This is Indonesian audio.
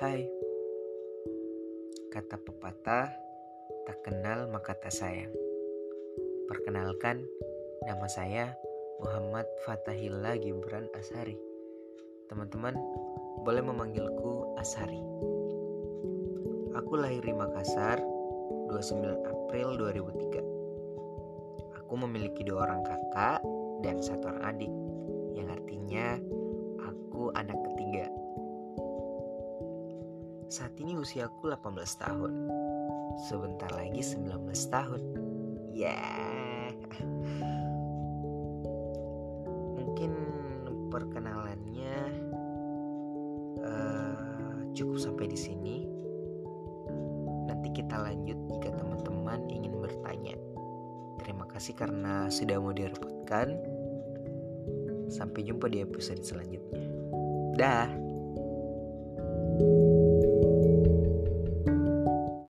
Hai, kata pepatah, tak kenal maka tak sayang. Perkenalkan, nama saya Muhammad Fatahillah Gibran Asari. Teman-teman, boleh memanggilku Asari. Aku lahir di Makassar, 29 April 2003. Aku memiliki dua orang kakak dan satu orang adik. Saat ini usiaku 18 tahun. Sebentar lagi 19 tahun. Ya. Yeah. Mungkin perkenalannya uh, cukup sampai di sini. Nanti kita lanjut jika teman-teman ingin bertanya. Terima kasih karena sudah mau direpotkan. Sampai jumpa di episode selanjutnya. Dah.